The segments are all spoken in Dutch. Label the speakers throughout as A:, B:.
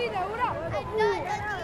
A: đi đâu đâu.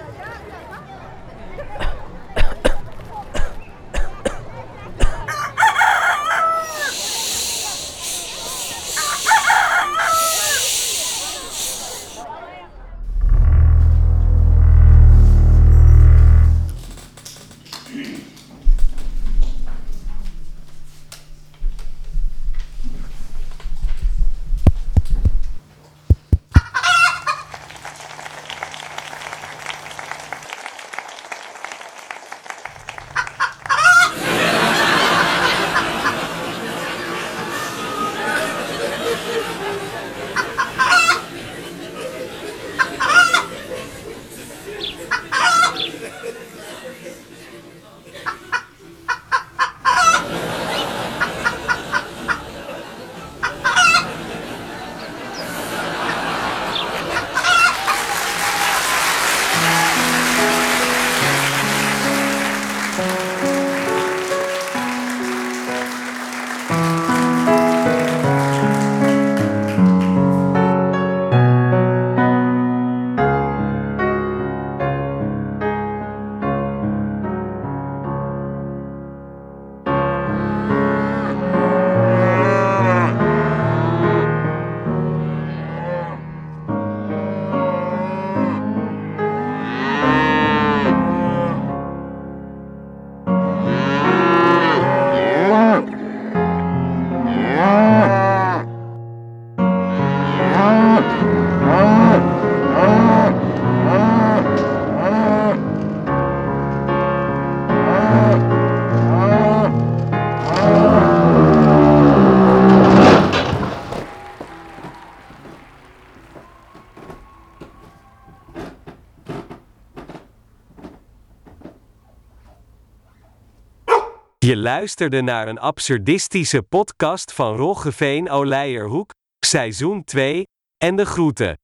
A: Je luisterde naar een absurdistische podcast van Roggeveen Oleijerhoek, seizoen 2, en de groeten.